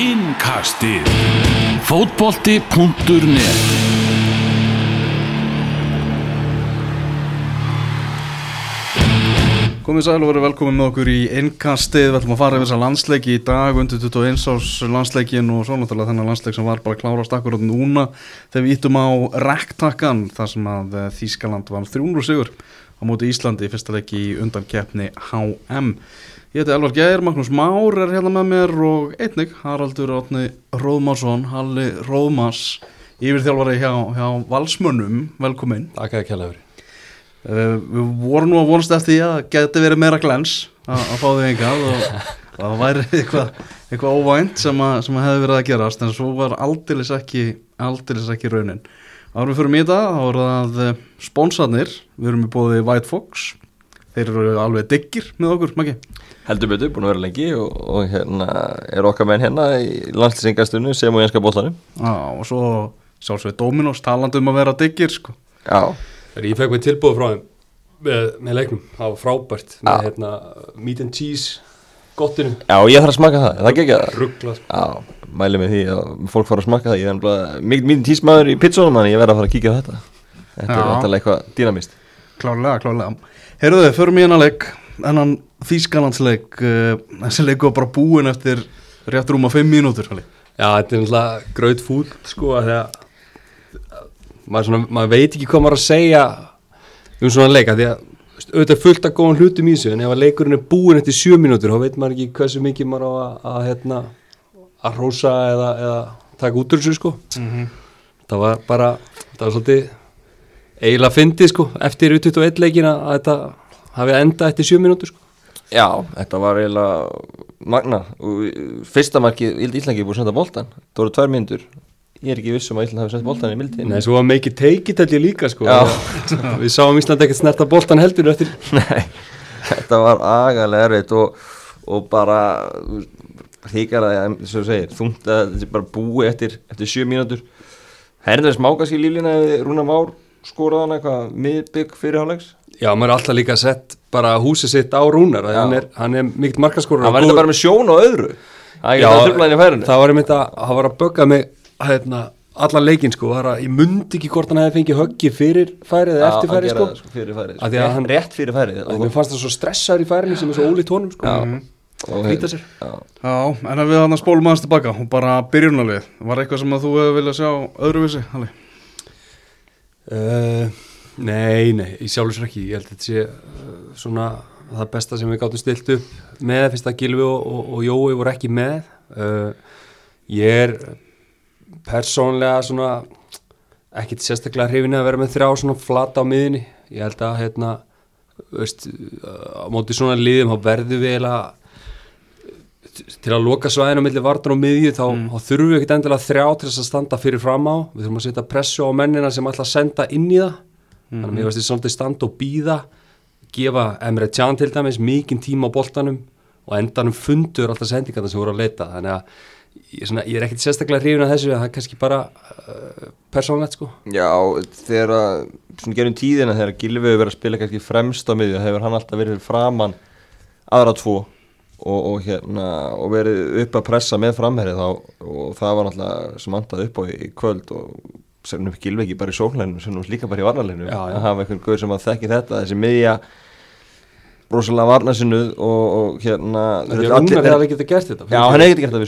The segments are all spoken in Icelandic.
Innkastið. Fótbolti.net Komið sæl og verið velkomin með okkur í innkastið, við ætlum að fara yfir þessa landsleiki í dag undir 21 árs landsleikin og svo náttúrulega þennan landsleik sem var bara klárast akkurat núna þegar við ítum á rektakkan þar sem að eh, Þískaland var 300 sigur á móti Íslandi í fyrsta leiki undan keppni HM. Ég heiti Elvar Geir, Magnús Már er hérna með mér og einnig Haraldur Átni Róðmarsson, Halli Róðmars, yfirþjálfari hjá, hjá Valsmönnum, velkomin. Takk að kella yfir Uh, við vorum nú að vonast eftir því að það geti verið meira glens að, fá því engað og það væri eitthvað, eitthvað óvænt sem, að, sem að hefði verið að gerast en svo var aldeilis ekki, aldeilis ekki raunin. Árum fyrir það, þá voru það uh, spónsarnir, við erum í bóði White Fox, þeir eru alveg diggir með okkur, makki. Heldur betur, búin að vera lengi og, og hérna er okkar menn hérna í landslýsingastunni sem og einska bóttanum Já, og svo sjálfsveit Dominos talandi um að vera diggir, sko. Já, Ég fekk mér tilbúið frá þeim með, með leiknum, það var frábært með Já. hérna, meat and cheese gottinu, já ég þarf að smaka það, það gekk það ruggla sko. Já, mæli með því að fólk fara að smaka það Ég er ennbla mikið mítið tísmaður í pizzunum Þannig ég verð að fara að kíkja á þetta Þetta er Já. alltaf eitthvað dýnamist Klárlega, klárlega. Þið, förum í hennar leik, hennan Þýskalandsleik, uh, þessi leik var bara búin eftir rétt rúma 5 mínútur. Já, þetta er náttúrulega gröð fúl sko að þegar maður, svona, maður veit ekki hvað maður að segja um svona leika því að auðvitað er fullt að góðan hlutum í þessu en ef að leikurinn er búin eftir 7 mínútur þá veit maður ekki hversu mikið maður á að, að, hérna, að rósa eða, eða taka út úr þessu sko það var bara, það var svolítið eiginlega fyndið sko eftir 21 leikin að þetta hafi enda eftir 7 mínútur sko. Já, þetta var eiginlega magna. Og fyrsta markið, Íslandi búið að senda boltan Það voru tvær myndur Ég er ekki viss um að Íslandi hafi sendt boltan í mildi Nei, svo var mikið teikið held ég líka sko. Við sáum Ísland ekkert snerta boltan heldur eftir Nei, þetta var agalega erfitt og, og bara híkar að, og þú segir, þungt að þetta er bara búi eftir, eftir sjö mínútur. Herður smákast í líflina Rúna Már skoraðan eitthvað miðbygg fyrir hálfleiks Já, maður er alltaf líka sett bara húsið sitt á rúnar hann er, hann er mikill markaskorur Hann var þetta bara með sjón og öðru. Það er Já, það var einmitt að hann var að bögga mig hérna, allan leikinn sko var að, ég mundi ekki hvort hann hefði fengið höggi fyrir færið eða eftir færið sko. sko, fyrir færið Af því að rétt, hann- rétt fyrir færið Því mér fannst það svo stressaður í færinu sem er svo ólíkt honum sko. Já. og Flýta sér. Já. Já, en ef við hann að spólum aðeins tilbaka og bara byrjunalið, var eitthvað sem að þú hefur viljað sjá öðruvísi, Halli? Uh, nei, nei, sjálfur sér ekki, ég held að þetta sé uh, svona það besta sem við gáttum stilt upp með. Fyrst að Gilvi og, og, og Jói voru ekki með. Uh, ég er persónlega svona ekkit sérstaklega hrifin að vera með þrjá svona flata á miðinni, ég held að hérna, veist, á móti svona liðum þá verðum við eiginlega til að loka svæðinu á milli vartan og miðju þá, þá þurfum við ekkert endilega þrjá til þess að standa fyrir fram á. Við þurfum að setja pressu á mennina sem ætla að senda inn í það. Þannig að mér veist þið svolítið standa og býða gefa Emre Can til dæmis mikinn tíma á boltanum og endanum fundur alltaf sendingarna sem voru að leita. Þannig að ég, svona, ég er ekkert sérstaklega hrifin að þessu það er kannski bara uh, persónlegt sko. Já, þegar að, svona gerum tíðina þegar Gilvi hefur verið að spila kannski fremst á miðju, hefur hann alltaf verið framann aðra tvo og, og hérna, og verið upp að pressa með framherri þá, og það var náttúrulega sem andað upp á í, kvöld og sem upp Gilvi ekki bara í sóknleginu, sem nú líka bara í já. að hafa einhvern guður sem að þekki þetta, þessi miðja rosalega varnarsinnuð og, og hérna Því að Rúnar hefði geta gert þetta. Já, hann hefði gert það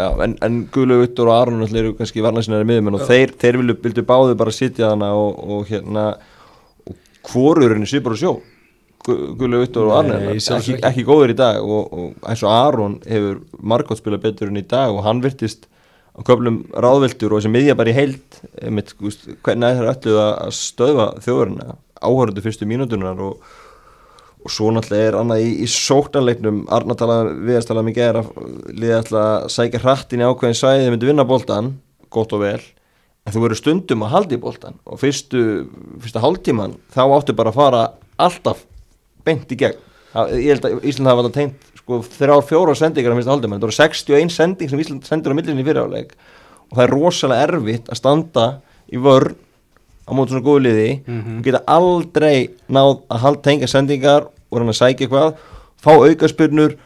já, en, en Guðlaug Uttur og Aron eru kannski varnarsinari miðumenn og þeir, þeir vildu, vildu báðu bara sitja hana og, og hérna hvorurinn er svipur og sjó Gu- Guðlaug Uttur og er sjálfsög ekki, ekki. góður í dag og, og eins og Aron hefur margótt spilað betur en í dag og hann virtist á köflum ráðveldur og þessi miðja bara í þú veist, hvernig er það öllu að að stöðva þjóðurina áhörðu fyrstu mínútunar og og svo náttúrulega er annað í, í sóknarleiknum Arna talaði viðastalaði mikið er að liða alltaf að sækja hrattin í ákveðin svæði þið myndi vinna boltan, gott og vel en þú verður stundum að halda í boltan og fyrstu, fyrsta hálftíman þá áttu bara að fara alltaf beint í gegn. Það- ég held að Ísland hafa tengt sko, þrjár fjóra sendingar á fyrsta hálftíman, það voru 61 sending sem Ísland sendur á millinni fyriráleik og það er rosalega erfitt að standa í vörn á móti svona góðu liði. Og geta aldrei náð að halda tengja sendingar og hann að sækja eitthvað. Fá aukaspyrnur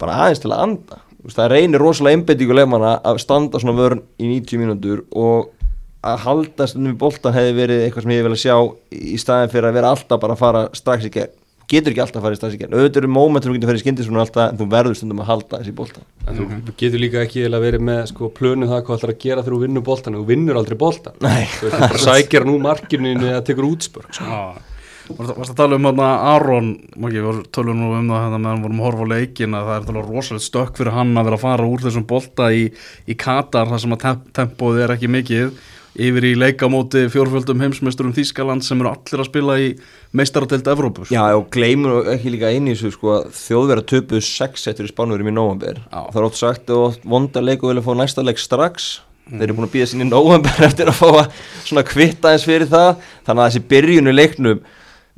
bara aðeins til að anda. Það reynir rosalega einbettingu leifmanna að standa svona vörn í 90 mínútur og að halda stundum í boltan hefði verið eitthvað sem ég vil að sjá í staðin fyrir að vera alltaf bara að fara strax í gegn getur ekki alltaf að fara í gegn. Auðvitað eru móment sem þú getur að fara í skyndi svona alltaf en þú verður stundum að halda þessi boltan En þú getur líka ekki eiginlega verið með sko, plönu það hvað ætlar að gera þegar þú vinnur boltan þú vinnur aldrei boltan Nei. þú bara sækjar nú markinu eða tekur útspörk sko. Já, varst að tala um hérna Aron, Maggi, við tölum nú um það hérna meðan við vorum að horfa á leikin að það er talað rosalega stökk fyrir hann að vera að fara úr þessum bolta í, í Katar þar sem að temp tempóð er ekki mikið yfir í leikamóti fjórfjöldum heimsmeisturum Þýskaland sem eru allir að spila í meistaratelt Evrópu sko. Já, og gleymur ekki líka einu í þessu sko að þjóðverða töpuðu 6 eftir í spánurum í Já. það er ótt sagt og vonda leik og vilja fá næsta leik strax. Þeir eru búin að býða sinni í november eftir að fá að svona kvitta eins fyrir það. Þannig að þessi byrjunu leiknum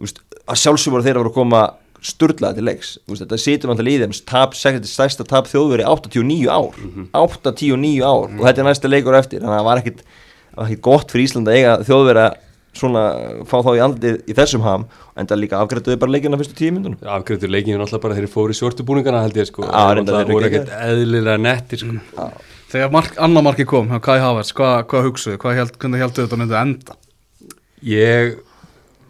úst, að sjálfsög voru þeir vera að koma sturlaði til leiks, úst, þetta situr vantilega í þeim tap, stærsta tap þjóðveri 89 ár, 89 ár. Og þetta er næsta leikur eftir, þannig að það var ekkit það var ekkit gott fyrir Ísland að eiga þjóðveri að svona fá þá í andið í þessum ham en það líka afgrættuði bara leikina fyrstu tíu myndunum afgreiftur leikinu náttúrulega bara þeir fóru í svörtu búningana held ég sko. Þeir náttúrulega þeir eru voru ekkert eðlilega nettir sko. Þegar mark, annar marki kom, hjá Kai Havertz, hvað hva hugsuðu, hvað held, hvernig heldur þetta myndi enda? ég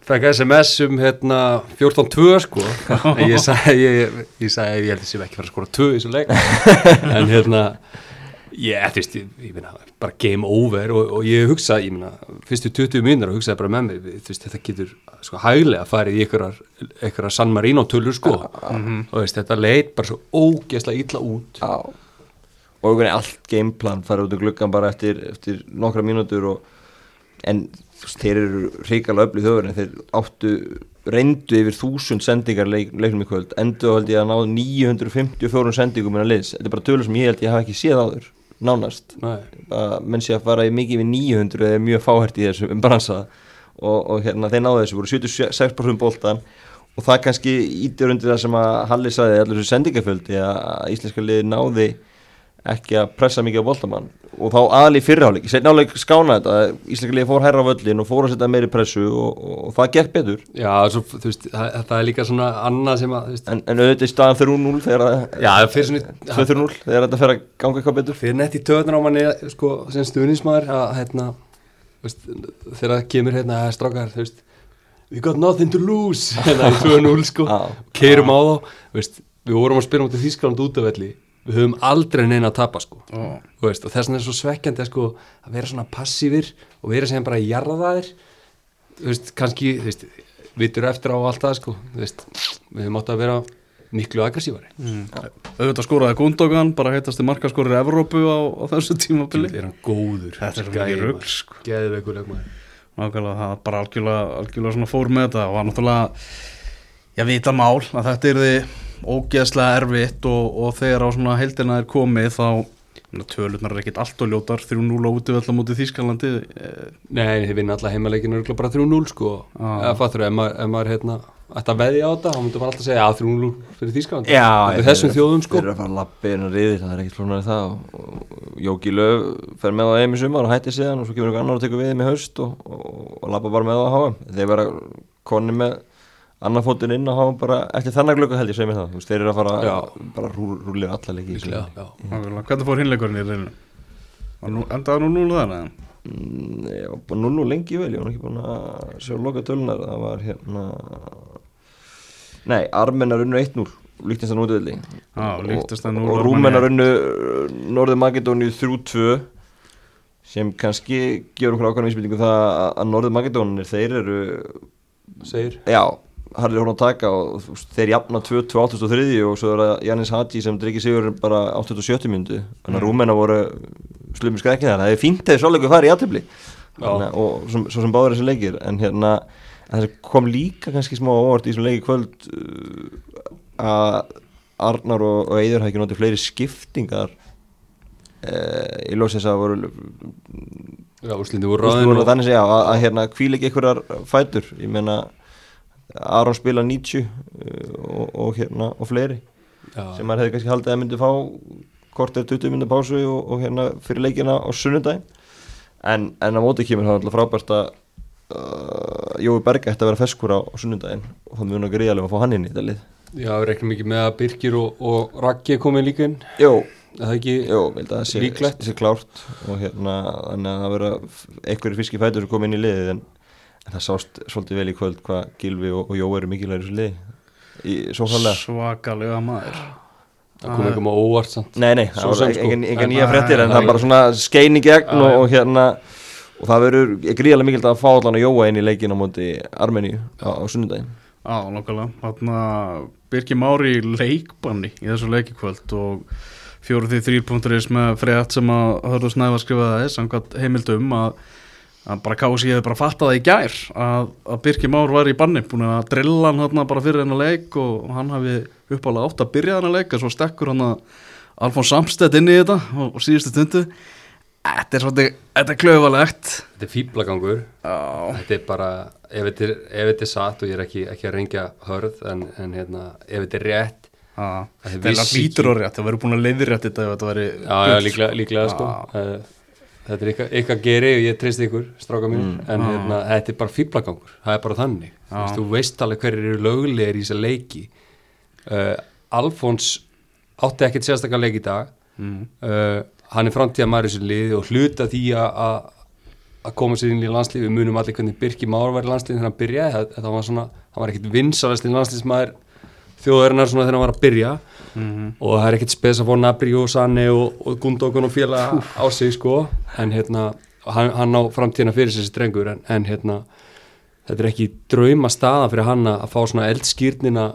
fekk SMS um hérna 14-2 sko. En ég sagði ég, ég, sagði, ég held að sem ekki fara að skora 2 í þessu leik. En hérna ég, þú veist, ég, ég meina, bara game over og, og ég hugsa, ég meina fyrstu 20 mínútur og hugsaði bara með mér þú veist, þetta getur sko hæglega farið í einhverjar, San Marino tölur sko. Og veist, þetta leit bara svo ógeðslega illa út. Já. og einhvern veginn allt gameplan farið út um gluggan bara eftir, eftir nokkra mínútur og, en þeir eru hrikalega öflið en þeir áttu reyndu yfir þúsund sendingar leik, leiknum í kvöld. Endur held ég að náðu 954 sendingum minna liðs, þetta er bara tölur sem ég held ég hafa ekki séð áður, nánast. Menn sé að fara í mikið við 900 eða mjög fáhært í þessu um bransa. Og, og hérna þeir náðu þessu, voru 76% boltan og það kannski ítir undir það sem að Halli sagði allir þessu sendingaföldi að íslenska liði náði ekki að pressa mikið á boltamann. Og þá aðal í fyrrháleik, setna áleik skána þetta íslenska liði fór hærra völlin og fór að setja meiri pressu og, og, og það gekk betur. Já, svo, þú veist, það, það er líka svona annað sem að, en, en auðvitað í staðan 3-0 þegar að já, það fyrir svona 2-3-0 þegar þetta fer að ganga eitthvað betur. Fyrir nett í töðunar á manni sko, sem stuðnismæður að hérna, veist, þegar það kemur hérna að strákar, þú veist we got nothing to lose. Hérna í 2-0 sko, keirum á þá veist, við vorum að spila mútið Þískland út af velli við höfum aldrei neina að tapa sko. Þú veist, og þess vegna er svo svekkjandi sko, að vera svona passífir og vera sem bara að jarða þær þú veist, kannski, þú veist vitur eftir á allt það sko þú veist, við höfum átt að vera miklu aggressívari Mm. Auðvitað skoraði Gundogan, bara heitasti markaskorur Evrópu á, á þessu tímabili. er hann góður Þetta er svo mikið rugl, sko. geðveikur leikmaður Nákvæmlega, það bara algjörlega, algjörlega svona fór með þetta og var náttúrulega, ég vita mál að þetta er því ógeðslega erfitt og, og þegar á svona heildina er komið þá, tölurnar er ekkit allt og ljótar, 3-0 á útivölla mútið Þýskalandi, eh, Nei, þið vinna alla heimaleikinu bara 3-0 sko. Eða fattur, ef maður, ef maður hérna ætti að veðja á þetta, þá myndum maður alltaf segja að 3-0 fyrir Þýskaland Já, er þessum þjóðum sko. Þeir eru að fara inn og riðir, það er ekkert flónar í það. Og, Jóki Löf fer með á EM í sumar og hættir síðan og svo kemur einhver annar og tekur við í haust og, og, og lappa bara með á HM Þeir vera konni með annar fótinn inn og hafa bara eftir þannig glöggu held ég segja mér það, Þú veist, þeir eru að fara Já. bara rú, rúlega alla leiki nákvæmlega, hvernig fór hinleikurinn í reyninu? Endaði nú 0 þar, eða? Mm, Ég var bara 0 lengi vel, ég var ekki búin að sjá loka tölunar, það var hérna Nei, Armenar unnu 1-0 líktist að Liechtenstein og, Rúmenar unnu Norður Makedóni 3-2 sem kannski gefur okkur ákvæmum íspilningu það að- að Norður Makedónir þeir eru Segir. Já, harlir hún að taka og þeir jafna 2-2 83 og svo er það Janis Hadji sem drikki sigur bara 87 myndu þannig að Rúmenar voru slumið skrekki þar það er fínt þegar svoleiku færi í aðtöfli og svo, svo sem báður þessi leikir en hérna kom líka kannski smá óvart í þessum leiki kvöld uh, að Arnar og, og Eidur hafi ekki notið fleiri skiptingar uh, í lósins að voru Já, úrslindi voru ráðin þannig segja að, að hérna hvíl ekki einhverjar fætur. Ég meina Aron spila 90 uh, og, og hérna og fleiri Já, sem maður hefði kannski haldið að myndi fá kort er 20 myndi pásu og, og hérna fyrir leikina á sunnudaginn. En, en á móti kemur það alltaf frábært að uh, Jói Berga ætti að vera feskur á, á sunnudaginn og það mun að gríðalega að fá hann inn í þetta lið. Já, við reiknum ekki með að Birkir og, og Raggi komið líka inn. Jó, Er Það ekki, Jó, það sé, Líklegt. sé klárt og hérna, þannig að það vera einhverju fiski fætur sem kom inn í liðið en, en það sást svolítið vel í kvöld hvað Gilvi og, og Jó eru mikilvægur í þessu liði. Svakalega maður. Það kom eitthvað með óvart samt. Nei, nei, það var sko. engan, engan En- nýja fréttir en það er bara svona skein í gegn og, hérna og það verður gríðarlega mikilvægt að fá allan að Jóa inn í leikin á móti Armeníu á, á sunnudaginn. Já, nokkulega. Þarna Birgir Mári í leikbanni í þessu leikikvöld og fjóru því þrýrpunkturins með frétt sem að hörðu snæfa skrifaði samkvæmt heimildum að, að bara kási ég hefði bara fattað það í gær að, að Birgir Már var í banni búin að drilla hann hérna bara fyrir hennar leik og hann hafi uppálega átt að byrja hennar leik en svo stekkur hann að Alfons Samstedt inn í þetta og, og síðustu stundu. Þetta er svolítið, þetta er klöfalegt Þetta er fýblagangur Já, Þetta er bara, ef þetta er, ef þetta er satt og ég er ekki, ekki að rengja hörð en, en hérna, ef þetta er rétt þetta er lítur og rétt það verður búin að leiðrétt þetta ef þetta væri Já, já, líklega, líklega sko Þetta er eitthvað, eitthvað geri og ég treyst ykkur, stráka mín Mm. en Já. hérna, þetta er bara fýblagangur það er bara þannig, þú Já. veist, þú veist alveg hverjir eru löglegir í þessa leiki uh, Alfons átti ekkert sérstaklega leik í dag mm. uh, hann er framtíða maður í þessu liði og hluta því að- að koma sér inn í landslið, við munum allir hvernig Birki Már var í landslið þegar hann byrjaði það, það var svona, hann var ekkit vinsalast í landsliðsmaður þjóðarinnar svona þegar hann var að byrja. Mm og það er ekkit spes að fá Nabri og Sanne og, og Gundokun og félaga á sig sko, en hérna hann, hann á framtíðina fyrir sér strengur en, en hérna, þetta er ekki drauma staða fyrir hann að fá svona eldskýrnina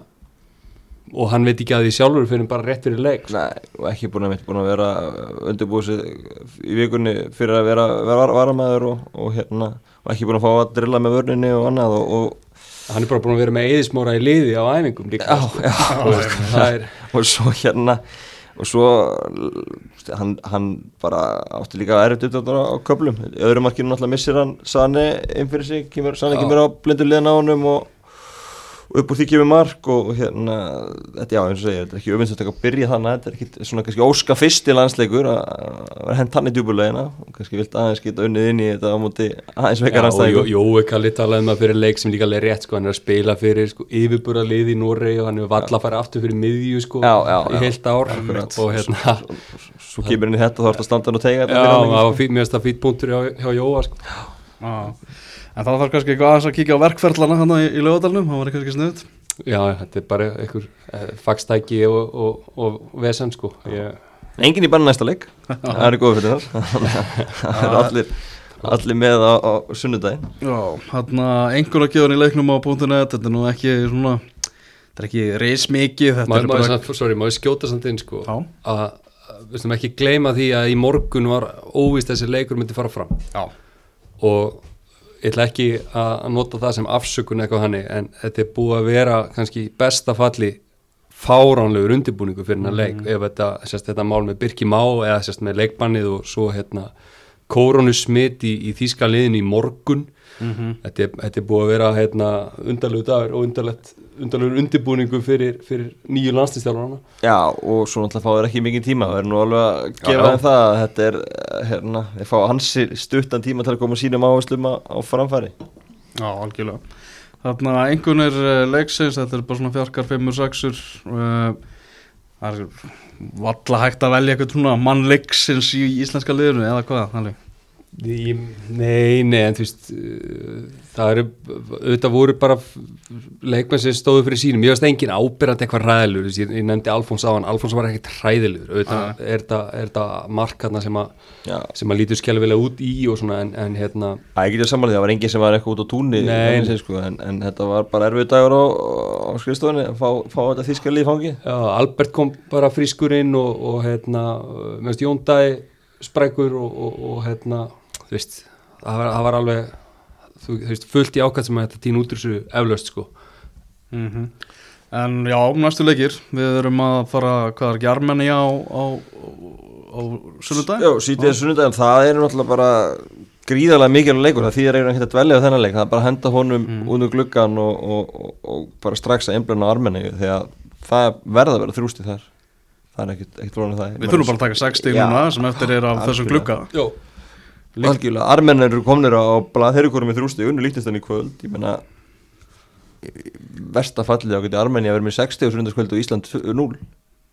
og hann veit ekki að því sjálfur fyrir bara rétt fyrir leik sko. Nei, og ekki búin að, búin að vera undirbúið sig í vikunni fyrir að vera, varamæður og, og hérna og ekki búin að fá að drilla með vörninni og annað og, og, hann er bara búin að vera með eðismóra í liði á æfingum líka Já, sko. já. Þú veist, það er og svo hérna og svo hann, hann bara átti líka erfitt upp á köflum í öðru markinu náttúrulega missir hann Sani inn fyrir sig, kemur, Sani kemur á blindu liðan á honum og, og upp úr því kemur mark og hérna þetta já eins og segja, þetta er ekki öfinnst að byrja þannig þetta er ekki svona kannski óska fyrsti landsleikur að vera hent hann í djúbulegina og kannski vilt aðeins geta unnið inn í þetta á móti aðeins Já, veikar og Jó- Jói Kalli talaði um það fyrir leik sem líka alveg rétt sko, hann er að spila fyrir sko, yfirbúra liði í Noregi og hann er valla að fara aftur fyrir miðju sko, Já, já, í já. heilt ár Akkurat. og hérna svo kemur inn í þetta þá ertu að standa hann og teiga Já, þetta það ekki, var fít, mér finnst það fýtt punktur hjá, hjá Jóa sko. En þá þarf kannski eitthvað aðeins að kíkja á verkferðlana hann í, í lögadalnum, það var kannski snuð Já, þetta er bara einhver eh, fagstæki og, og, og vesen sko. Ég, Engin í banna næsta leik. Það er góð fyrir þar Það er allir, allir með á, á sunnudaginn. Já, hann að einhverja gefur í leiknum á .net, þetta er nú ekki svona þetta er ekki reis mikið þetta Má, er má, bara má skjóta samt inn sko? Já. að við stum ekki gleyma því að í morgun var óvist að þessi leikur myndi fara fram. Já, og ég ætla ekki að nota það sem afsökun eitthvað hannig en þetta er búið að vera kannski besta falli fáránlegur undirbúningu fyrir hennar leik. Ef þetta, sérst, þetta mál með Birki Má eða sérst, með leikbannið og svo hérna koronusmitt í, í þýska liðin í morgun. Þetta, er, þetta er búið að vera hérna, undarlegu dagur og undarlegt undarlegur undirbúningu fyrir, fyrir nýju landslýstjálfarana Já, og svo náttúrulega fá þér ekki mikið tíma Það er nú alveg að Já, gefa já. þeim það að Þetta er, eh, hérna, þeir fá hansi stuttan tíma til að koma sínum áherslum á, framfæri. Já, algjörlega. Þarna einhvern er uh, leiksins, þetta er bara svona fjarkar 5-6 uh, það er valla hægt að velja eitthvað svona mann leiksins í íslenska liðinu eða hvað, þannig Í, nei, nei, en þú veist uh, það eru, auðvitað voru bara leikmenn sem stóðu fyrir sínum ég veist engin ábyrrandi eitthvað ræðilur ég, ég nefndi Alfons á hann, Alfons var ekkert ræðilur auðvitað er þetta, er þetta markarna sem Já, sem að lítur skelvilega út í og svona, en, en hérna Æ, ég getur samanlega, það var enginn sem var eitthvað út á túnni Nei. sko, en, en þetta var bara erfið dagur á, á skrifstofunni að fá, fá þetta þýska líf fangi já, Albert kom bara frískur inn og, og hérna, meðast Jón Dæ sprækur og, og, og hérna þú veist, það var, það var alveg þú, þú veist, fullt í ákvæmt sem að þetta tín út úr þessu eflaust sko. Mm En já, næstu leikir. Við erum að fara, hvað er ekki Armeni á, á, á sunnudag? Já, sítið er sunnudaginn, það er náttúrulega bara gríðarlega mikilvæg leikur, það þýðir eiginlega ekki að dvelja á þennan leik, það er bara að henda honum mm. út um gluggan og, og, og, og bara strax að einblöna á armenni, því að það verða að vera þrústi þar. Það er ekkit, ekkit rónið það Við þurfum bara að taka 60 Já, núna sem eftir er af þessum glugga. Jó, Algjörlega, armenn eru komnir á blað þeir eru komnir með þrústi, unnu líktist í kvöld ég meina, versta fallið þá geti Armenia verið með 60 sundarskvöld og Ísland 0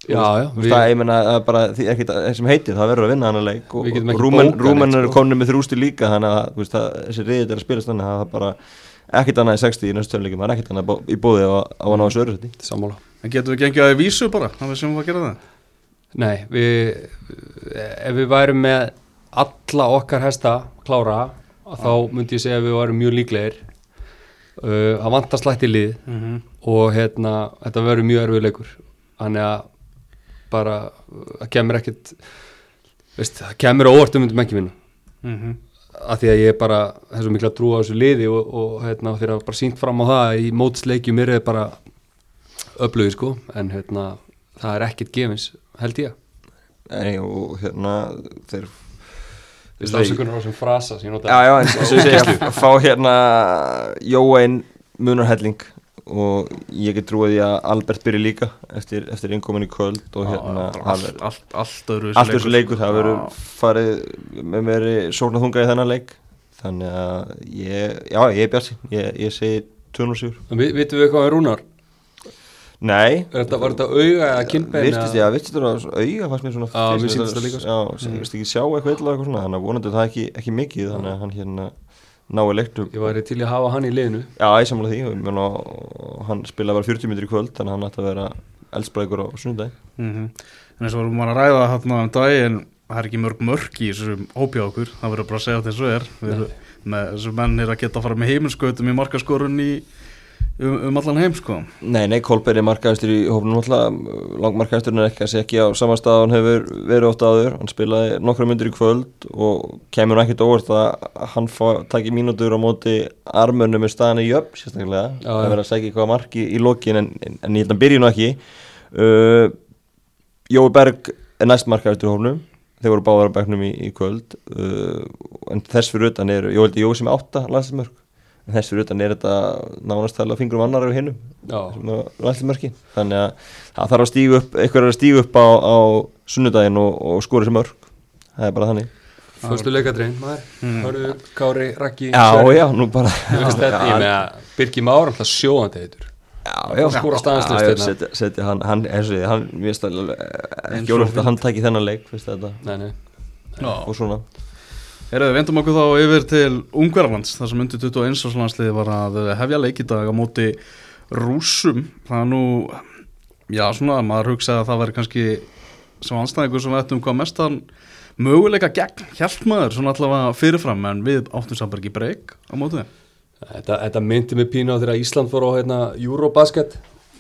Já, já, veist það, ég menna að bara því ekkert það sem heitir, það verður að vinna hann að leik og, Við getum og ekki Rúmen, bókað Rúmen neitt, eru sko. komni með þrústi líka þannig að þú veist, það, þessi reyðið er að spilast þannig að það er bara ekkert annað í 60 í næstu töluleikum það er ekkert annað í bóði á, á að ná þessu öðru seti sammála. En getum við gengið að vísu bara, það við sem að gera það? Nei, við, ef við værum með alla okkar hesta klára að þá myndi ég segja að við værum mjög líklegir. Uh, að vanta slætti lið mm -hmm. og hérna, þetta verður mjög erfið leikur. Þannig að bara uh, það kemur ekkit veist, það kemur á óvart um myndum ekki vinna Mm -hmm. af því að ég bara hef svo mikla trú á þessu liði og, og hérna, hafa bara sínt fram á það að í mótsleikjum er bara öflugir sko. En hérna, það er ekkit gefins held ég. Nei, og hérna þeir Ásökunar á þessum frasa sem ég nota Já, já, eins og ég segja fá hérna Jóein munarhelling og ég get trúið því að Albert byrja líka eftir, eftir innkomin í kvöld og hérna allt, allt, allt öðru þessu leikur, það verður farið með meiri sóknarþunga í þennan leik. Þannig að ég, já, ég er bjarsi ég, ég segi 207 Vi, Vitum við hvað er rúnar? Nei, þetta, var þetta auga eða kinnbein? virtist ég að virtist þetta auga fannst mér svona Já, mér sýndist það líka, sko. Já, mm. virtist ekki sjá eitthvað illa og eitthvað svona þannig að vonandi það ekki, ekki mikið þannig að hann hérna nái leiknum. Ég væri til að hafa hann í liðinu. Já, ég samla því ég og hann spilaði bara 40 minnir í kvöld þannig að hann ætti að vera eldsbrækur á sunnudagi mm En eins og vorum að ræða hérna um daginn það er ekki mörg mörg í þessum hópi á okkur það verður bara að segja um, um allan heim sko. Nei, nei, Kolberg er markaðistur í hófnum alltaf, langmarkaðisturinn er ekki að segja ekki á sama stað hann hefur verið ótt áður. Hann spilaði nokkra myndir í kvöld og kemur nú ekkert óvart að hann fá, taki mínútur á móti armönnu með staðan í jöfn, sérstaklega. Það verður að segja eitthvað marki í lokin en, en, en ég held að hann byrji nú ekki. Uh, Jói Berg er næst markaðistur í hófnum þeir voru báðar á bekknum í, í kvöld. Uh, en þess fyrir utan er, Jói sem er átta landslismörk en þess fyrir utan er þetta nánast tala fingrum annar af hinnum þannig að það þarf að stígu upp eitthvað er að stígu upp á, á sunnudaginn og, og skora sem mörg það er bara þannig. Fyrstu leikadrein maður. Mm. Hörðu, Kári, Raggi já, Sverrir. já, nú bara ég með að Birgi Már alltaf sjóðandi heitur. Já, já, já, setja, setja hann, hann, eins og því, hann finnst það alveg, ekki ólögt að hann taki þennan leik finnst þetta, Nei, nei. Já. og svona Herðu, við vendum okkur þá yfir til Ungverðarlands þar sem undir 21 árslandsliði var að hefja leik í dag á móti rúsum það er nú já svona, maður hugsaði að það væri kannski sem anstæðingur sem við ættum hvað mestan möguleika gegn hjælt maður svona allavega fyrirfram en við áttum ekki breyk á móti þeim. Þetta, þetta myndi mig pínu á þegar Ísland fór á hérna, Eurobasket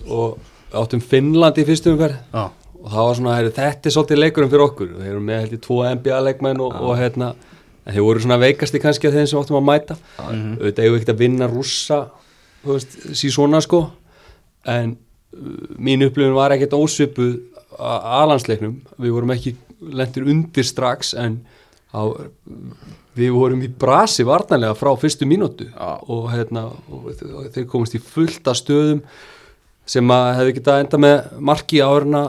og áttum Finnland í fyrstum Já, og það var svona, þetta er svolítið leikurum fyrir okkur. Þeir eru með tvo NBA-leikmenn og, og hérna, en þeir voru svona veikasti kannski af þeim sem áttum að mæta. Mhm. auðvitað við ekkert að vinna rússa þú veist, sí svona sko. En uh, mín upplifun var ekkert ósvipuð að alansleiknum við vorum ekki lendir undir strax en á, við vorum í brasi varnarlega frá fyrstu mínútu. Og, hérna, og þe- þeir komast í fullta stöðum sem að hefði getað enda með marki árna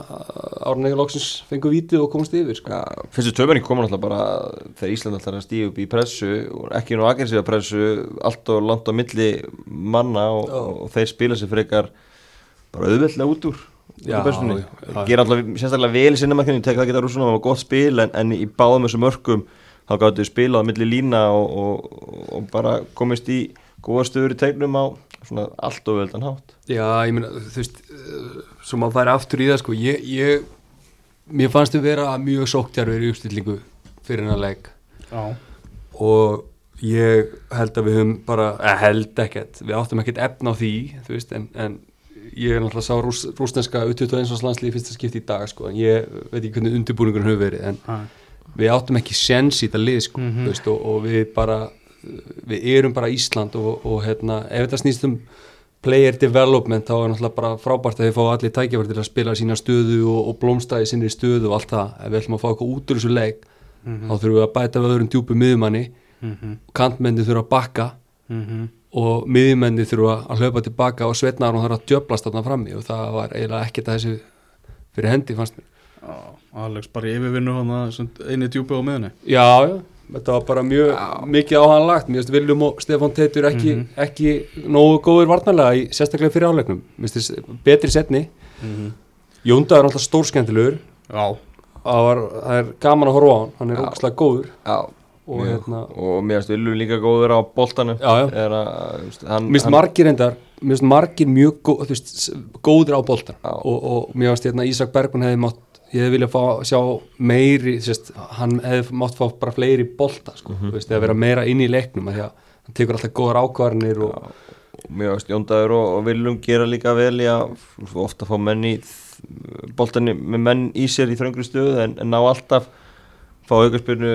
árna ekki loksins fengu vítið og komast yfir sko. Já, fyrstu töfverning koma náttúrulega bara þegar Ísland alltaf er að stíða upp í pressu ekki nú aggressífa pressu allt og langt á milli manna og, Já. og þeir spila sér frekar bara auðveldlega út úr Já, já, já. gera alltaf sérstaklega vel í sinnamarkinu, það geta rúsuna það var gott spil en, en í báðum þessu mörkum þá gáttu spilað á milli lína og, og, og bara komist í góða stöður í tegnum á svona allt og veldan hátt. Já, ég meina, þú veist uh, svo maður færi aftur í það sko ég, ég, mér fannst þau vera mjög sóktjarfir í uppstillingu fyrir hennar leik. Já, og ég held að við höfum bara, eða held ekkert við áttum ekkert efna á því, þú veist en, en ég er náttúrulega sá rús, rúsneska U21 landslið í fyrsta skipti í dag sko, en ég veit ekki hvernig undirbúningur hefur verið en já, við áttum ekki sens í þetta lið sko, Mhm. þú veist, og, og við bara við erum bara Ísland og, og hérna, ef þetta snýst um player development þá er náttúrulega bara frábært að þið fá allir tækjafæri til að spila sína stöðu og, og blómstæði sinni stöðu og allt það. Ef við ætlum að fá eitthvað út úr þessu leik Mhm. þá þurfum við að bæta við öðrum djúpu miðjumanni. Mhm, kantmenni þurfa að bakka. Mhm. Og miðjumenni þurfa að hlaupa tilbaka og svetnar og þarf að djöblast þarna frammi og það var eiginlega ekkert að þessu fyrir hendi fannst mér. Alex bara yfirvinnu hann eini djúpi á miðunni Já, já, þetta var bara mjög mikið á hann lagt mér finnst Viljum og Stefán Teitur ekki, Mhm. ekki nógu góður varnarlega í sérstaklega fyrir áleiknum mér finnst þess betri setni Jónda er alltaf stórskemmtilegur. Já, það, var, það er gaman að horfa á hann. Hann er Já. ógæslega góður. Já, og hérna og mér finnst Villu líka góður á boltanum. Er mér finnst margir endar mér finnst margir mjög góð, veist, góðir á boltan og, og mér finnst hérna Ísak Bergman hefði mátt ég hefði viljað fá sjá meiri sérst, hann hefði mátt fá bara fleiri bolta sko, Mhm. þú veist, að vera meira inn í leiknum því að hann tekur alltaf góðar ákvarðanir og og mér finnst Jóndaður og, og Viljum gera líka vel í að ofta fá menn í boltanni með menn í sér í þröngri stöðu en, en ná alltaf fá aukarspyrnu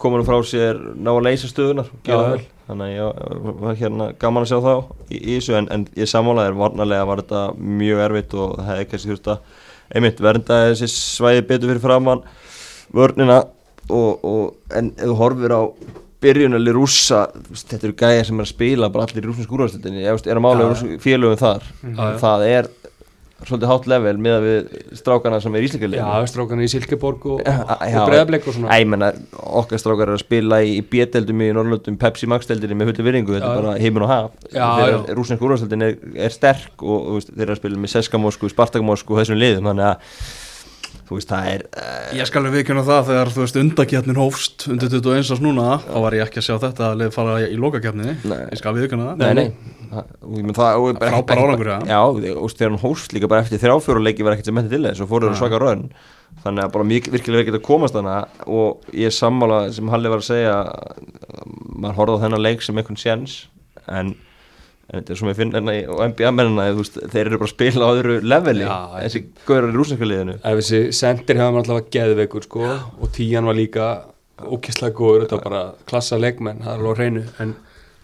komin frá sér ná að leysa stöðunar og vel þannig að ég var hérna gaman að sjá þá í, í þessu en, en ég sammálaði varnarlega var þetta mjög erfitt og það hefði kannski þurft að einmitt vernda þessi svæði betur fyrir framann vörnina og, og en ef þú horfir á byrjunali veist, þetta eru gæjar sem er að spila bara allir í rússins úrvarsleitinni er að mála félögum þar. Já, já. það er svolítið hátt level með að við strákana sem er já, íslikalið strákan í Silkeborg og, Já, já. og Breiðablik og svona Æ, menna, okkar strákar er að spila í, í B-deldum í Norrlöndum, Pepsi Max-deldinni með hullu virðingu, þetta Já, er bara heimin og haf Já, þeirra já. rúsnesk úrvarsleldin er, er sterk og, og þeir eru að spila með Seska Moskú, Spartak Moskú og þessum liðum, þannig að þú veist, það er uh, Ég skal við viðkjöna það þegar þú veist undakjarnin hófst undir 21 árs núna þá var ég ekki að sjá þetta að leið fara í lokakjarninni. Ég skal við viðkjöna það. Nei, nei, það, og ég menn það og bara- Frábær árangur, já. Já, og þegar hann hófst líka bara eftir þrjáfjóra leiki var ekkert sem hætti til þess og fóruður svaka raun þannig að bara mjög, virkilega ekki að komast hana og ég er sammála sem Halli var að segja maður horfði á þennan leik sem einhvern séns en, en þetta er sem ég finn enna í og NBA mennina, þú veist, þeir eru bara að spila á öðru leveli, Já, þessi gaurar í rúsneska liðinu ef þessi sendir hefði maður alltaf geðveikur sko, og tíjan var líka ókesslega góður, þetta var bara klassa leikmenn það er alveg á hreinu, en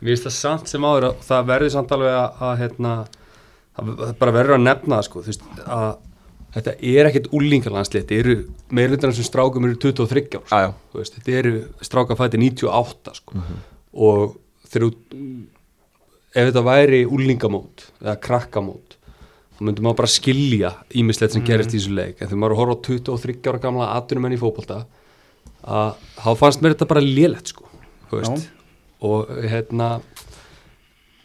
mér finnst það samt sem áður að það verður samt alveg að, að hérna, það bara verður að nefna sko, veist, að þetta er ekkert úlingalandslið, þetta eru meirlutar sem strákum eru 23 ár sko. Þetta eru strákafæti 98 sko. og þegar þú ef þetta væri úlingamót eða krakkamót þá myndum maður bara skilja ímislegt sem gerist í þessu leik. En þegar maður að horfa á 23 ára gamla atvinnumenn í fótbolta að þá fannst mér þetta bara lélegt sko og hérna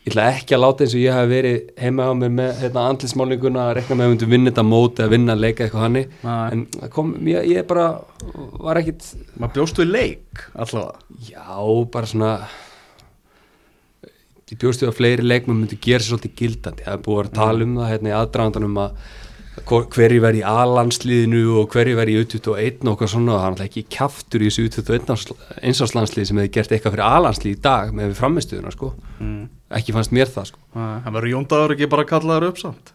ég ætla ekki að láta eins og ég hef verið heima á mér með hérna, andlismálninguna að rekna með að við myndum vinna þetta mót eða vinna að leika eitthvað hannig en kom, ég, ég bara var ekkit Maður bjóstu í leik allavega. Já, bara svona ég bjóstu að fleiri leikmenn myndi gera sér svolítið gildandi. Það er búið að að tala um það hérna í aðdragandanum að hverju verði í A-landsliðinu og hverju verði í U21 og eitthvað svona, það er náttúrulega ekki kjaftur í þessu U21 einsáslandslið sem hefði gert eitthvað fyrir A-landslið í dag með við framistuðuna sko, mm. ekki fannst mér það sko. Það verður Jóndagur ekki bara kallaður upp samt?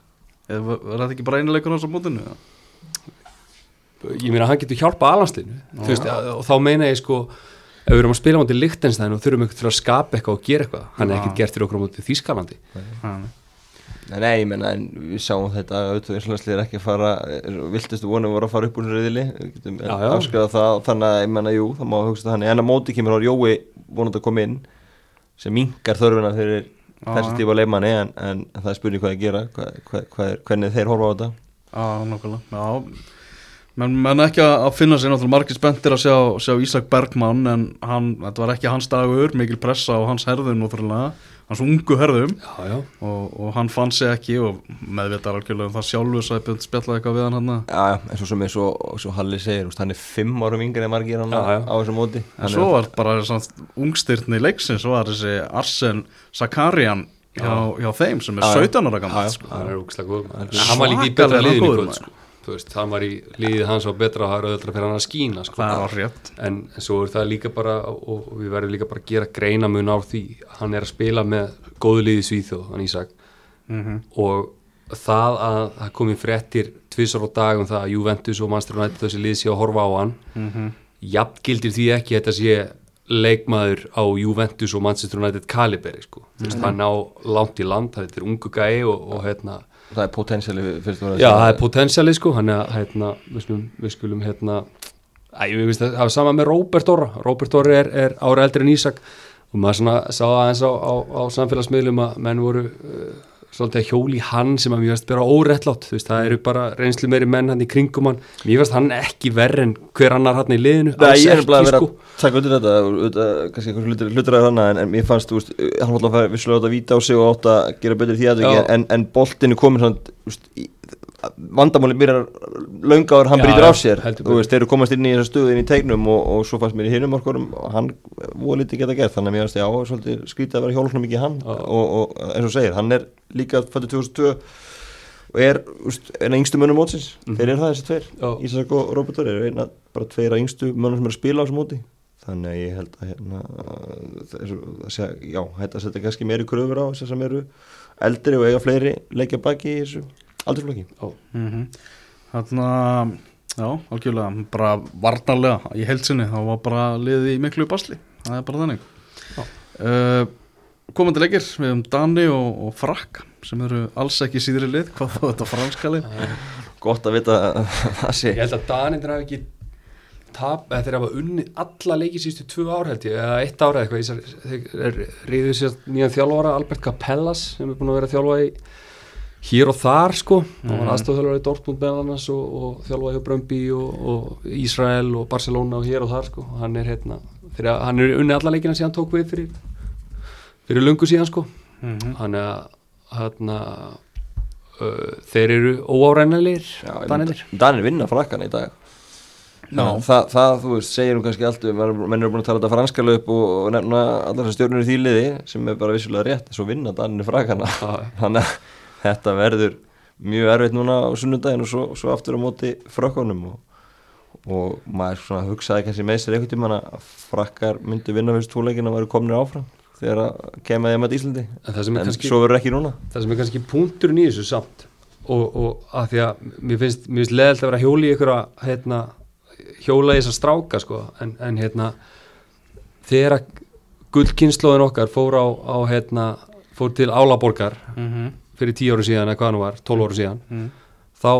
Eða verður þetta ekki bara einileikur á þessu mótinu ég meina hann getur hjálpa A-landsliðinu. Og þá meina ég sko ef við erum að spila móti Lichtenstein og þurfum eitthvað til að skapa eitthvað og gera eitthvað, hann er ekkert gert fyrir okkur á móti Þýskalandi. Nei. Nei, ég menna, en við sáum þetta auðvitað er ekki að fara viltustu vonum voru að fara upp úr reyðili afskriðað það þannig að ég menna, jú, það má hugsa það hann en að móti kemur á Jói vonandi að koma inn sem minkar þörfina fyrir þessi já. stífa leikmanni en, en það er spurning hvað að gera hvað, hvað, hvað er, hvernig þeir horfa á þetta. Já, nokkulega Já, menn ekki að finna sér náttúrulega margir spenntir að sjá, sjá Ísak Bergmann en hann, þetta var ekki hans dagur mikil pressa á hans herðum náttúrulega hans ungu herðum Já, já, og, og hann fann sig ekki og meðvitar algjörlega um það sjálfur sæpjum spjallaði eitthvað við hann hann Já, já, en svo sem eins og, eins og Halli segir, hann er fimm árum yngri en margir hann Já, já. á þessu móti En svo var bara samt ungstyrni leiksins svo var þessi Arsen Sakarian hjá, hjá þeim sem er Já, já. 17 ára Já, gammal já. sko. hann var líka í betra liðinu veist, hann var í liðið hans og betra og það er auðvitað fyrir hann að skína sko. það en, svo er það líka bara og, við verðum líka bara að gera greina mun á því hann er að spila með góðu liði Svíþjóð, hann Ísak mm og það að það komi fréttir tvisar á dag um það að Juventus og Manchester United þessi lið sé að horfa á hann -hmm. jafngildir því ekki þetta sé leikmaður á Juventus og Manchester United kaliberi sko. þú veist, hann á langt í land þetta er ungu gæi og, og hérna Það er potensiali fyrst og fremst. Já, það er potensiali sko, hann er hérna, við skulum, við skulum hérna, æ, við veist að það var sama með Róbert Orra, Róbert Orra er, er ára eldri en Ísak og maður svona sá aðeins á, á, á samfélagsmiðlum að menn voru uh, svolítið að hjóli hann sem að mér veist bara óréttlátt, þú veist, það eru bara reynslu meiri menn hann í kringum hann, mér veist hann ekki verri en hver annar hann í liðinu Nei, ég er ekki, bara að vera sko. að taka undir þetta þetta, kannski eitthvað hlutur, hlutur að þannig en, en mér fannst, veist, hann var alltaf vissulega átt að víta á sig og átt að gera betur því Já. að en, en boltinu svona, þú veist, í, vandamáli byrjar löngáður, hann Já, brýtur já, af sér. þú veist, þeir eru komast inn í þessa stöðu inn í tegnum og, og svo fannst mér í hinum orkurum og hann voru lítið geta gert, þannig að mér fannst já, svolítið skrítið að vera hjálfnum mikið hann. Og, og eins og segir, hann er líka fættur 2002 og er, eina yngstu mönnum mótsins Mhm. þeir eru það þessi tveir. Ísak og Róbertur eru eina bara tveir af yngstu mönnum sem eru að spila á þessu móti þannig að ég held að hérna, þessu, þessi, já, þetta setja kannski meiri kröfur á þess sem eru eldri og eiga fleiri leikja baki í þessu aldursflokki mm Þannig að, já, algjörlega, bara varnarlega í heilsinni, þá var bara liðið í miklu basli, það er bara þannig. Já. Uh, komandi leikir, við höfum Dani og, og Frakka sem eru alls ekki síðri lið, hvað þá þetta franska lið. gott að vita að það sé Ég held að Danindra hafi ekki tap, eða þeir hafa unnið alla leiki sístu tvö ár held ég, eða eitt ára eitthvað, þeir ríðu sér nýjan þjálfara Albert Capellas sem er búin að vera þjálfa í hér og þar sko, hann var Mhm. aðstofþjálfari í Dortmund meðal annars og, og þjálfa hjá Brömbi og, og Ísrael og Barcelona og hér og þar sko, hann er hérna, þegar hann er unnið alla leikina síðan tók við fyrir fyrir lungu síðan sko, Mm -hmm. hann er hérna uh, þeir eru óárænælir Danir Danir vinna frakkan í dag. Já. það, það, þú veist, segir um kannski allt um menn eru búin að tala þetta franska löp og, og nefna allar þessar stjórnur í því liði sem er bara vissulega rétt, svo vinna Danir frakkana þannig að þetta verður mjög erfitt núna á sunnundaginn og svo, svo aftur á móti frakkanum og, og maður svona hugsaði kannski með sér einhvern tímann að frakkar myndu vinna fyrst tóleikin að væri komnir áfram þegar að kemja þeim að Íslandi. En það sem er en kannski- svo verður ekki núna. Það sem er kannski punkturinn í þessu samt og, og að því að mér finnst, mér finnst leðilt að vera í ykkur að hérna, hjóla í þessa stráka sko, en, en hérna þegar að gullkynnslóðin okkar fór á, á hérna, fór til Álaborgar Mm fyrir tíu áru síðan eða hvað hann var, tólf áru síðan -hmm. þá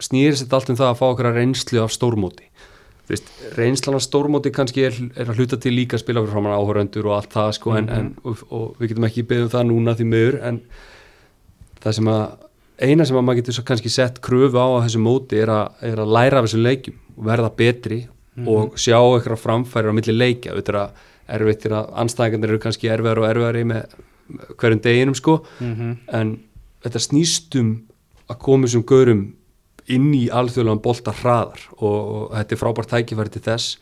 snýrist þetta allt um það að fá okkur að reynslu af stórmóti veist, reynslan af stórmóti kannski er, er að hluta til líka að spila fyrir framann áhöröndur og allt það sko, en, en, og, og við getum ekki beðið um það núna því miður en það sem að eina sem að maður getur kannski sett kröfu á að þessu móti er að, er að læra af þessum leikjum og verða betri og sjá eitthvað framfæri á milli leikja. Þetta er að erfitt er að anstæðingarnir eru kannski erfiðar og erfiðari með hverjum deginum sko. Mhm. en þetta snýst um að koma þessum gaurum inn í alþjóðlega bolta hraðar og, og þetta er frábært tækifæri til þess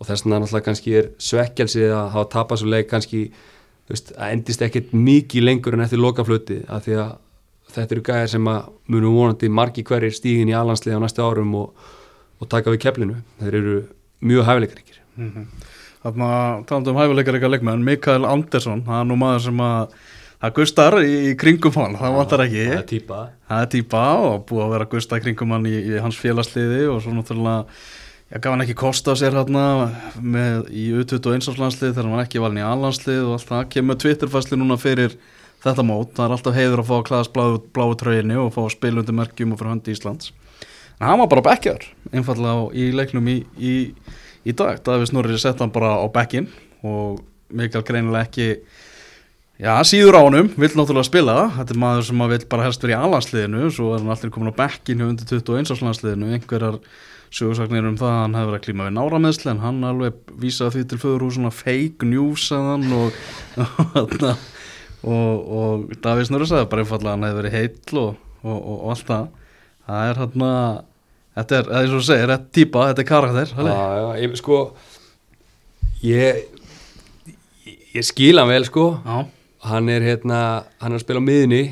og þess vegna náttúrulega kannski er svekkjalsi að hafa tapast svo leik kannski veist, að endist ekkert mikið lengur en eftir lokafluti af því að þetta eru gæðir sem að munum vonandi margi hverjir stígin í alhanslið á næstu árum og, og taka við keflinu. Þeir eru mjög hæfileikaríkir. Þannig að talandi um hæfileikar eitthvað leikmenn, Mikael Andersson, er nú maður sem að það gustar í, kringum hann, það vantar ekki. það er típa Það er típa og búið að vera að gusta í kringum hann í, í hans félagsliði og svo náttúrulega, ég gaf hann ekki kost á sér hérna með í U21 landslið þegar hann var ekki valin í A-landslið og allt það, kemur Twitterfæsli núna fyrir þetta mót, það er alltaf heiður að fá að klæðast bláu, bláu tröginni og fá að spila undir merkjum og fyrir höndi Íslands. En hann var bara bekkjar, einfallega í leiknum í, í, í dag, Davíð Snorri sett hann bara á bekkin og Mikael greinilega ekki Já, síður á honum, vill náttúrulega spila. Þetta er maður sem maður vill bara helst vera í alansliðinu svo er hann alltaf komin á bekkin hjá undir 21 áslansliðinu, einhverjar sögursagnir um það að hann hefur verið að klíma við nárameðsli en hann alveg vísaði því til föðurhúsuna fake news að hann og, og, og, og Davís Nörður sagði bara einfallega að hann hefur verið heill og, og, og, og allt það. Það er hann að þetta er, eða eins og þú segir, þetta er típa, þetta er karakter Já, já, ég, sko ég, ég, ég skil hann vel sko. Já. Hann er hérna, hann er að spila á miðunni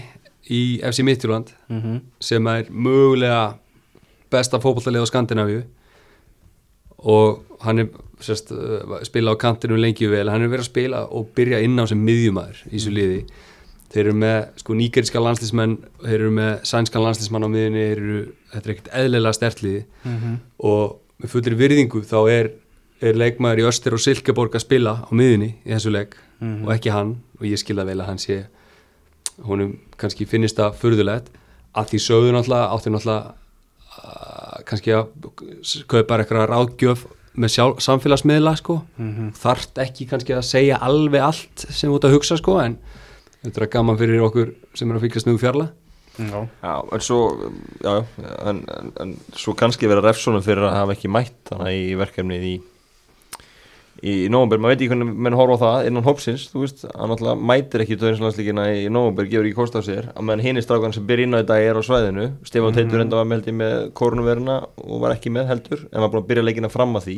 í FC Midtjúland Mm sem er mögulega besta fótballtalið á Skandinavíu. Og hann er sérst, uh, spila á kantinu lengi vel, hann er verið að spila og byrja inn á sem miðjumæður í þessu liði. Þeir eru með sko nýgeriska landslísmenn þeir eru með sænskan landslísmann á miðjunni þeir eru, þetta er ekkert eðlilega stertliði -hmm. og með fullir virðingu þá er, er leikmaður í Öster og Silkeborg að spila á miðunni í þessu leik Mhm. og ekki hann og ég skilða vel að hann sé honum kannski finnist það furðulegt að því sögðu náttúrulega áttu náttúrulega uh, kannski að kaupa eitthvað ráðgjöf með sjálf, samfélagsmiðla sko Mhm. þarft ekki kannski að segja alveg allt sem þú ert að hugsa sko en þetta er gaman fyrir okkur sem er að fylgjast nú fjarla Já, Já, en svo já, já, en, en, en svo kannski vera refsónum fyrir að hafa ekki mætt þannig í verkefnið í í, í nóvember, maður veit ekki hvernig menn horfa á það innan hópsins, þú veist, hann náttúrulega mætir ekki döðinslandslíkina í nóvember, gefur ekki kost á sér. Að meðan hinn í strákan sem byrja inn á þetta er á svæðinu. Stefán Teitur enda var með held ég með kórnuveruna og var ekki með heldur en var búin að byrja leikina fram að því.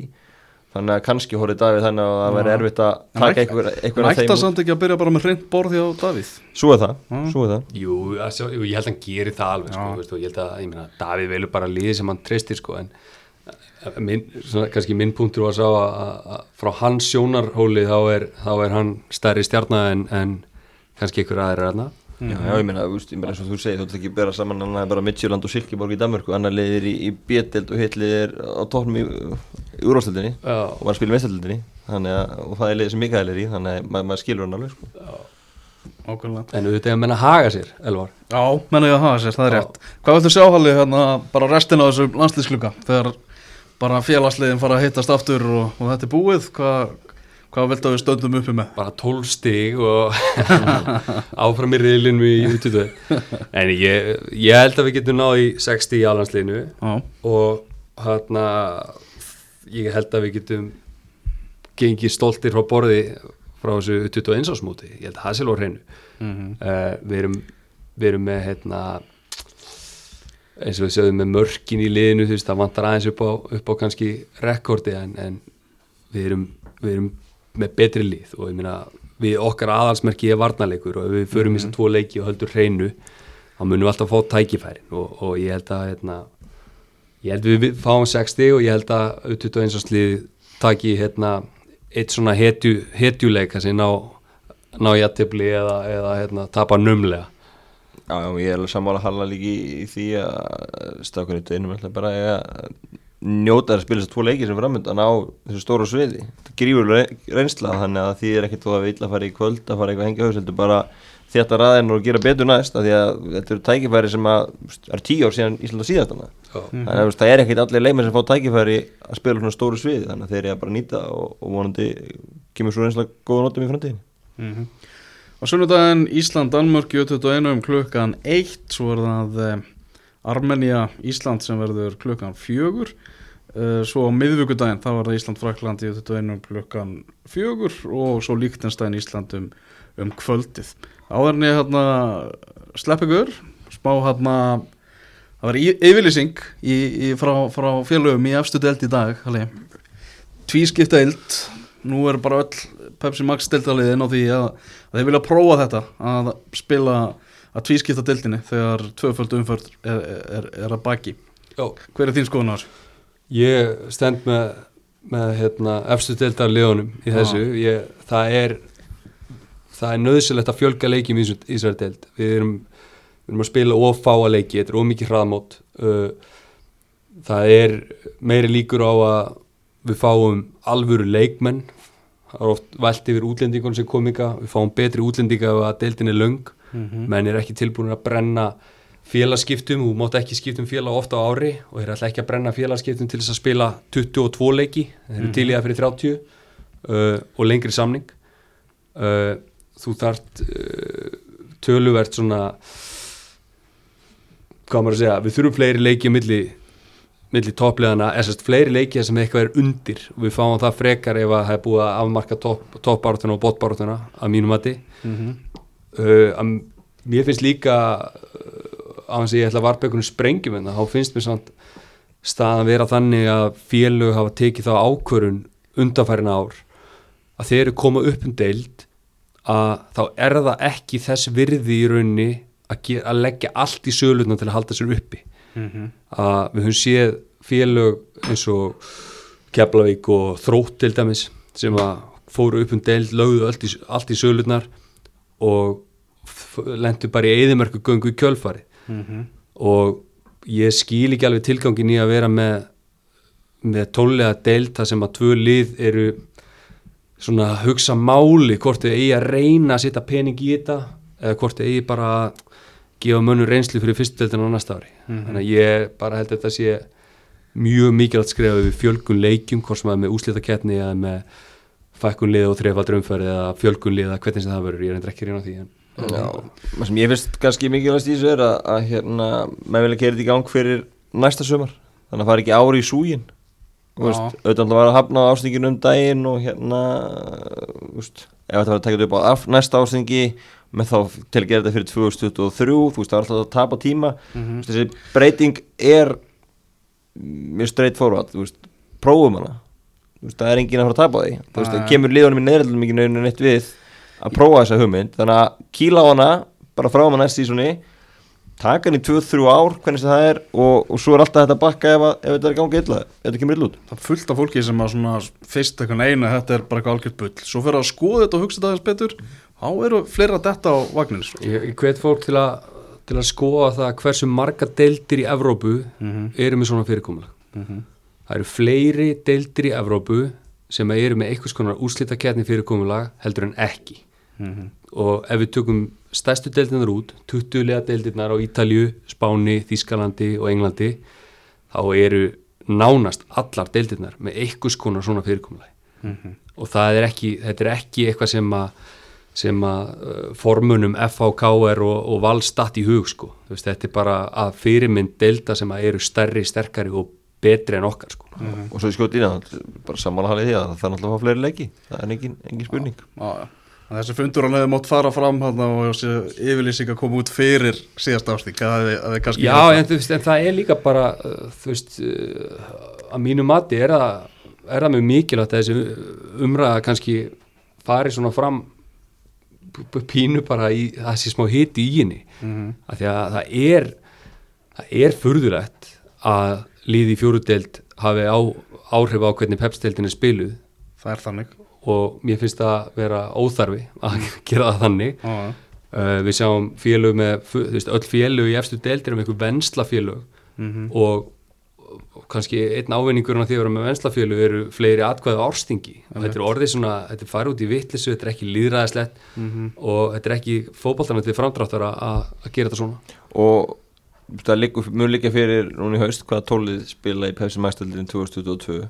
Þannig að kannski horfið Davíð þannig að það væri erfitt að En taka ætti- einhver, einhver af Nægt þeim að samt ekki að byrja bara með hreint borði á Davíð? Svo er það, Já. svo er það. Jú, að ég held að hann gerir það alveg sko, veist, og ég held að, ég meina, Davíð velur bara liði sem hann treystir sko, en minn, svona, kannski minn punktur var að sá að, að, að frá hans sjónarhóli þá er, þá er hann stærri stjarnar en, en kannski ykkur aðeir er aðna Já, já, ég meina, þú ég meina eins og þú segir, þú ætla ekki að bera saman hann er bara Midtjylland og Silkeborg í Danmörku. Annar leiðir í, í B-deild og hitt leiðir á tóknum í, Já. og var að spila í að, og það er leiðir sem Mikael er í þannig að maður, maður skilur hann alveg, sko. En auðvitað er að menna að haga sér, Elvar. Já, menna ég að hafa sér, það er Já. rétt. Hvað viltu sjá Halli hérna bara restina af þessu landslýskluka þegar bara félagsliðin fara að hittast aftur og, og þetta er búið. Hvað, hvað viltu að við stöndum uppi með? bara 12 stig og áfram í riðlinu í útutöð en ég, ég held að við getum náð í 60 í alhansliðinu Já, og hérna ég held að við getum gengið stoltir frá borði frá þessu 21 ásmóti ég held að það sé lór hreinu. Mm uh, við, við erum með hérna eins og við sögum með mörkin í liðinu þú veist það vantar aðeins upp á, upp á kannski rekordi en, en við, erum, við erum með betri lið og ég meina við okkar aðalsmerki er varnarleikur og ef við förum í þess að tvo leiki og höldur hreinu þá munum við alltaf fá tækifærin og, og ég held að hérna, ég held við við fáum 60 og ég held að auðvitað eins og slið taki hérna eitt svona hetju, hetjuleik þessi ná, ná jættibli eða, eða hérna, tapa numlega Já, já, ég er alveg sammála að halla líki í, í því að stafkunni dönum alltaf bara að njóta að spila þess að tvo leiki sem framöndan á þessu stóra sviði. Þetta grífur reynsla þannig að því er ekkert þú að vilja að fara í kvöld að fara eitthvað hengja haus heldur bara þetta ræðin og gera betur næst af því að þetta eru tækifæri sem að það er tíu ár síðan Íslanda síðast hana þannig að veist, það er ekkert allir leikmenn sem fá tækifæri að spila svona stóru sviði þannig að þeir eru bara að nýta og, og vonandi kemur svo reynsla góða notum í framtíðin mm Á sunnudaginn Ísland-Danmörk í 21 um klukkan 1 svo er það eh, Armenia-Ísland sem verður klukkan 4 uh, svo á miðvíkudaginn þá var það Ísland-Frakland í 21 um klukkan 4 og svo Líktenstein-Ísland um, um kvöldið. Áðurinn ég hérna slepp ykkur smá hérna það var yfirlýsing frá, frá félögum í efstu deild í dag tvískipta deild. Nú er bara öll Pepsi Max deildaliðin á því að, að þeir vilja prófa þetta að spila að tvískipta deildinni þegar tvöföld umförd er, er, er að baki. Já. hver er þín skoðun á þessu? Ég stend með, með hérna, efstu deildar liðunum í þessu. Ég, það er það er nöðsilegt að fjölga leikjum í þessari deild. Við erum, við erum að spila of fáa leiki, þetta er of mikið hraðmót uh, það er meiri líkur á að við fáum alvöru leikmenn það er oft vælt yfir útlendingun sem kom ykkar, við fáum betri útlendinga ef að deildin er löng. Mhm. menn er ekki tilbúin að brenna félagskiptum, þú mátt ekki skiptum félag ofta á ári og þeir ætla ekki að brenna félagskiptum til þess að spila 22 leiki. Þeir eru til í það fyrir 30 uh, og lengri samning. Uh, þú þart uh, töluvert svona hvað maður að segja, við þurfum fleiri leiki á milli, milli toppleðana eða sérst fleiri leiki sem eitthvað er undir? Og við fáum það frekar ef að það er búið að afmarka toppbártuna og botbártuna að mínum mati. Mm -hmm. uh, að mér finnst líka uh, á hans að ég ætla að einhvern sprengjum en þá finnst mér samt staðan vera þannig að félög hafa tekið þá ákvörun undanfærin ár að þeir eru koma upp um deild að þá er það ekki þess virði í raunni að, að leggja allt í sölutna til að halda sér uppi Mhm. að við höfum séð félög eins og Keflavík og Þrótt til dæmis sem að fóru upp um deild, lögðu allt í, allt í sölutnar og lendu bara í eðimerku göngu í kjölfari Mhm. og ég skil ekki alveg tilgangin í að vera með með tónlega deild þar sem að tvö lið eru svona að hugsa máli hvort þau eigi að reyna að setja pening í þetta eða hvort þau eigi bara að gefa mönnum reynslu fyrir fyrstu deildina á næsta ári Mhm. þannig að ég bara held að þetta sé mjög mikilvægt skrifa við fjölgun leikjum hvort sem að með úslitakettni eða með fækkun liða og þrefaldur umferð eða fjölgun liða hvernig sem það verður, ég er endur ekki reyna á því en Já, það sem ég finnst kannski mikilvægast í þessu er að, að hérna, maður vilja gera þetta í gang fyrir næsta sumar þannig að það fara ekki ári í súgin Þú veist, Já. auðvitað var að hafna á ástinginu um daginn og hérna þú veist, ef þetta var að taka þetta upp á næsta ástingi með þá til að gera þetta fyrir 2023 þú veist, það var alltaf að tapa tíma. Þú veist, þessi breyting er mjög straight forward veist, prófum hana. Veist, það er enginn að fara að tapa því. Þú veist, það kemur liðunum í neðrildum ekki nefnir neitt við að prófa þessa hugmynd. Þannig að kýla á hana bara frá hana næst sísoni taka hann í 2-3 ár hvernig það er og, og svo er alltaf þetta að bakka ef, að, ef þetta er gangið illa ef þetta kemur illa út. Það er fullt af fólki sem að svona fyrst eitthvað neina þetta er bara eitthvað algjört bull. Svo fyrir að skoða þetta og hugsa þetta aðeins betur þá eru fleira detta á vagninu sko. Ég, hvet fólk til að, til að skoða það hversu marga deildir í Evrópu Mhm. eru með svona fyrirkomulag. Mhm. Það eru fleiri deildir í Evrópu sem eru með einhvers konar úrslitakeppni fyrirkomulag heldur en ekki. Mhm. Og ef við tökum stærstu deildirnar út, 20 lega deildirnar á Ítalju, Spáni, Þískalandi og Englandi, þá eru nánast allar deildirnar með einhvers konar svona fyrirkomulag Mhm. og það er ekki, þetta er ekki eitthvað sem að sem að uh, formunum FHKR og, og valstatt í hug sko. Þú veist, þetta er bara að fyrirmynd delta sem að eru stærri, sterkari og betri en okkar sko. og svo í skjóti í það bara sammála halið því að það er alltaf að fá fleiri leiki það er engin, engin spurning Já, já. En þessi fundur hann hefði mátt fara fram og þessi yfirlýsing að koma út fyrir síðast ástík að þið, að þið kannski Já, en, þú veist, en það er líka bara uh, þú veist, uh, að mínu mati er það, er það mjög mikilvægt að þessi umræða kannski fari svona fram pínu bara í þessi smá hiti í henni Mhm. af því að það er það er furðulegt að liði fjórudeld hafi á, áhrif á hvernig pepsdeldin er spiluð það er þannig og mér finnst það vera óþarfi að gera það þannig Já, já. uh, við sjáum félög með þú veist, öll félög í efstu deild eru með einhver venslafélög Mhm. og, og kannski einn ávinningurinn af því að vera með venslafélög eru fleiri atkvæðu árstingi og þetta er orðið svona, þetta er farið út í vittlisu þetta er ekki líðræðislegt Mhm. og þetta er ekki fótballtarnar til framdráttar að gera þetta svona. Og það liggur, mun liggja fyrir núna í haust hvaða tólið spila í Pepsi Max-deldin 2022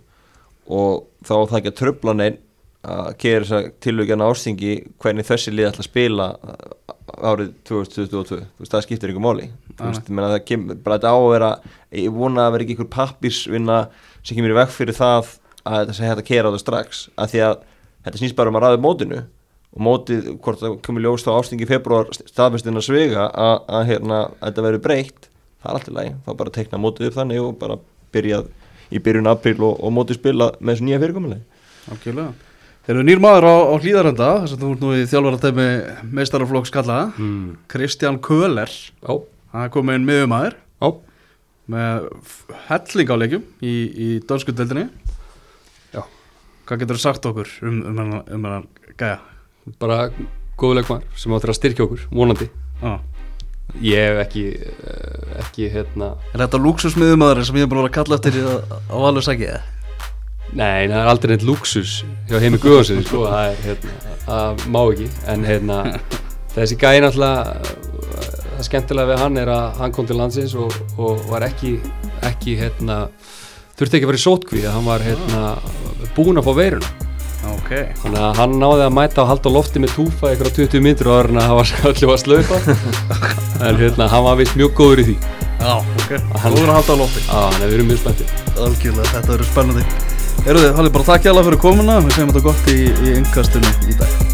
og þá á það ekki að tröfla neinn að gera þess að tilvægjana ástingi hvernig þessi lið ætla að spila árið 2022 þú veist, það skiptir ykkur máli. Þú veist, menna, það kemur, bara þetta á að vera ég vona að vera ekki ykkur pappirsvinna sem kemur í veg fyrir það að þetta sé hægt að kera á það strax að því að þetta snýst bara um að ræða mótinu. Og mótið, hvort það komur ljós þá ástingi februar staðfestin að svega að, að, hérna, að þetta verður breytt það er allt í lagi, þá bara tekna mótið upp þannig og bara byrjað í byrjun april og, og mótið spila með þessu nýja fyrirkomuleg Algjörlega. Þeir eru nýr maður á, á hlýðarenda þess að þú ert nú í þjálfaratæmi meistaraflokks kallaða mm. Kristján Köhler. Hann er komið inn miðumæður með helling á leikjum í, í dönsku deildinni Já. Hvað getur þú sagt okkur um, um, um, um hann gæja? bara góðuleikmar sem áttur að styrkja okkur, vonandi Já. ég hef ekki eh, ekki hérna Er þetta lúksusmiðumæður sem ég er búin að vera að kalla eftir að- á alveg sagið? Nei, það er aldrei neitt luxus hjá heimi Guðarsson, sko, það er, hérna, það má ekki, en hérna, þessi gæði náttúrulega, það skemmtilega við hann er að hann kom til landsins og, og var ekki, ekki, hérna, þurfti ekki að vera í sótkví, að hann var, hérna, búinn að fá veiruna. Ok. Þannig að hann náði að mæta og halda lofti með túfa ykkur á 20 minnur og orðin að það var öllu að slaupa, en hérna, hann var vist mjög góður í því. Já, ok. Hann- Góður að halda á lofti. Á, hann er verið mjög spenntið. Algjörlega, þetta verður spennandi. Eruði, Halli, bara takk hjá alla fyrir komuna. Við segjum þetta gott í, í yngkastunni í dag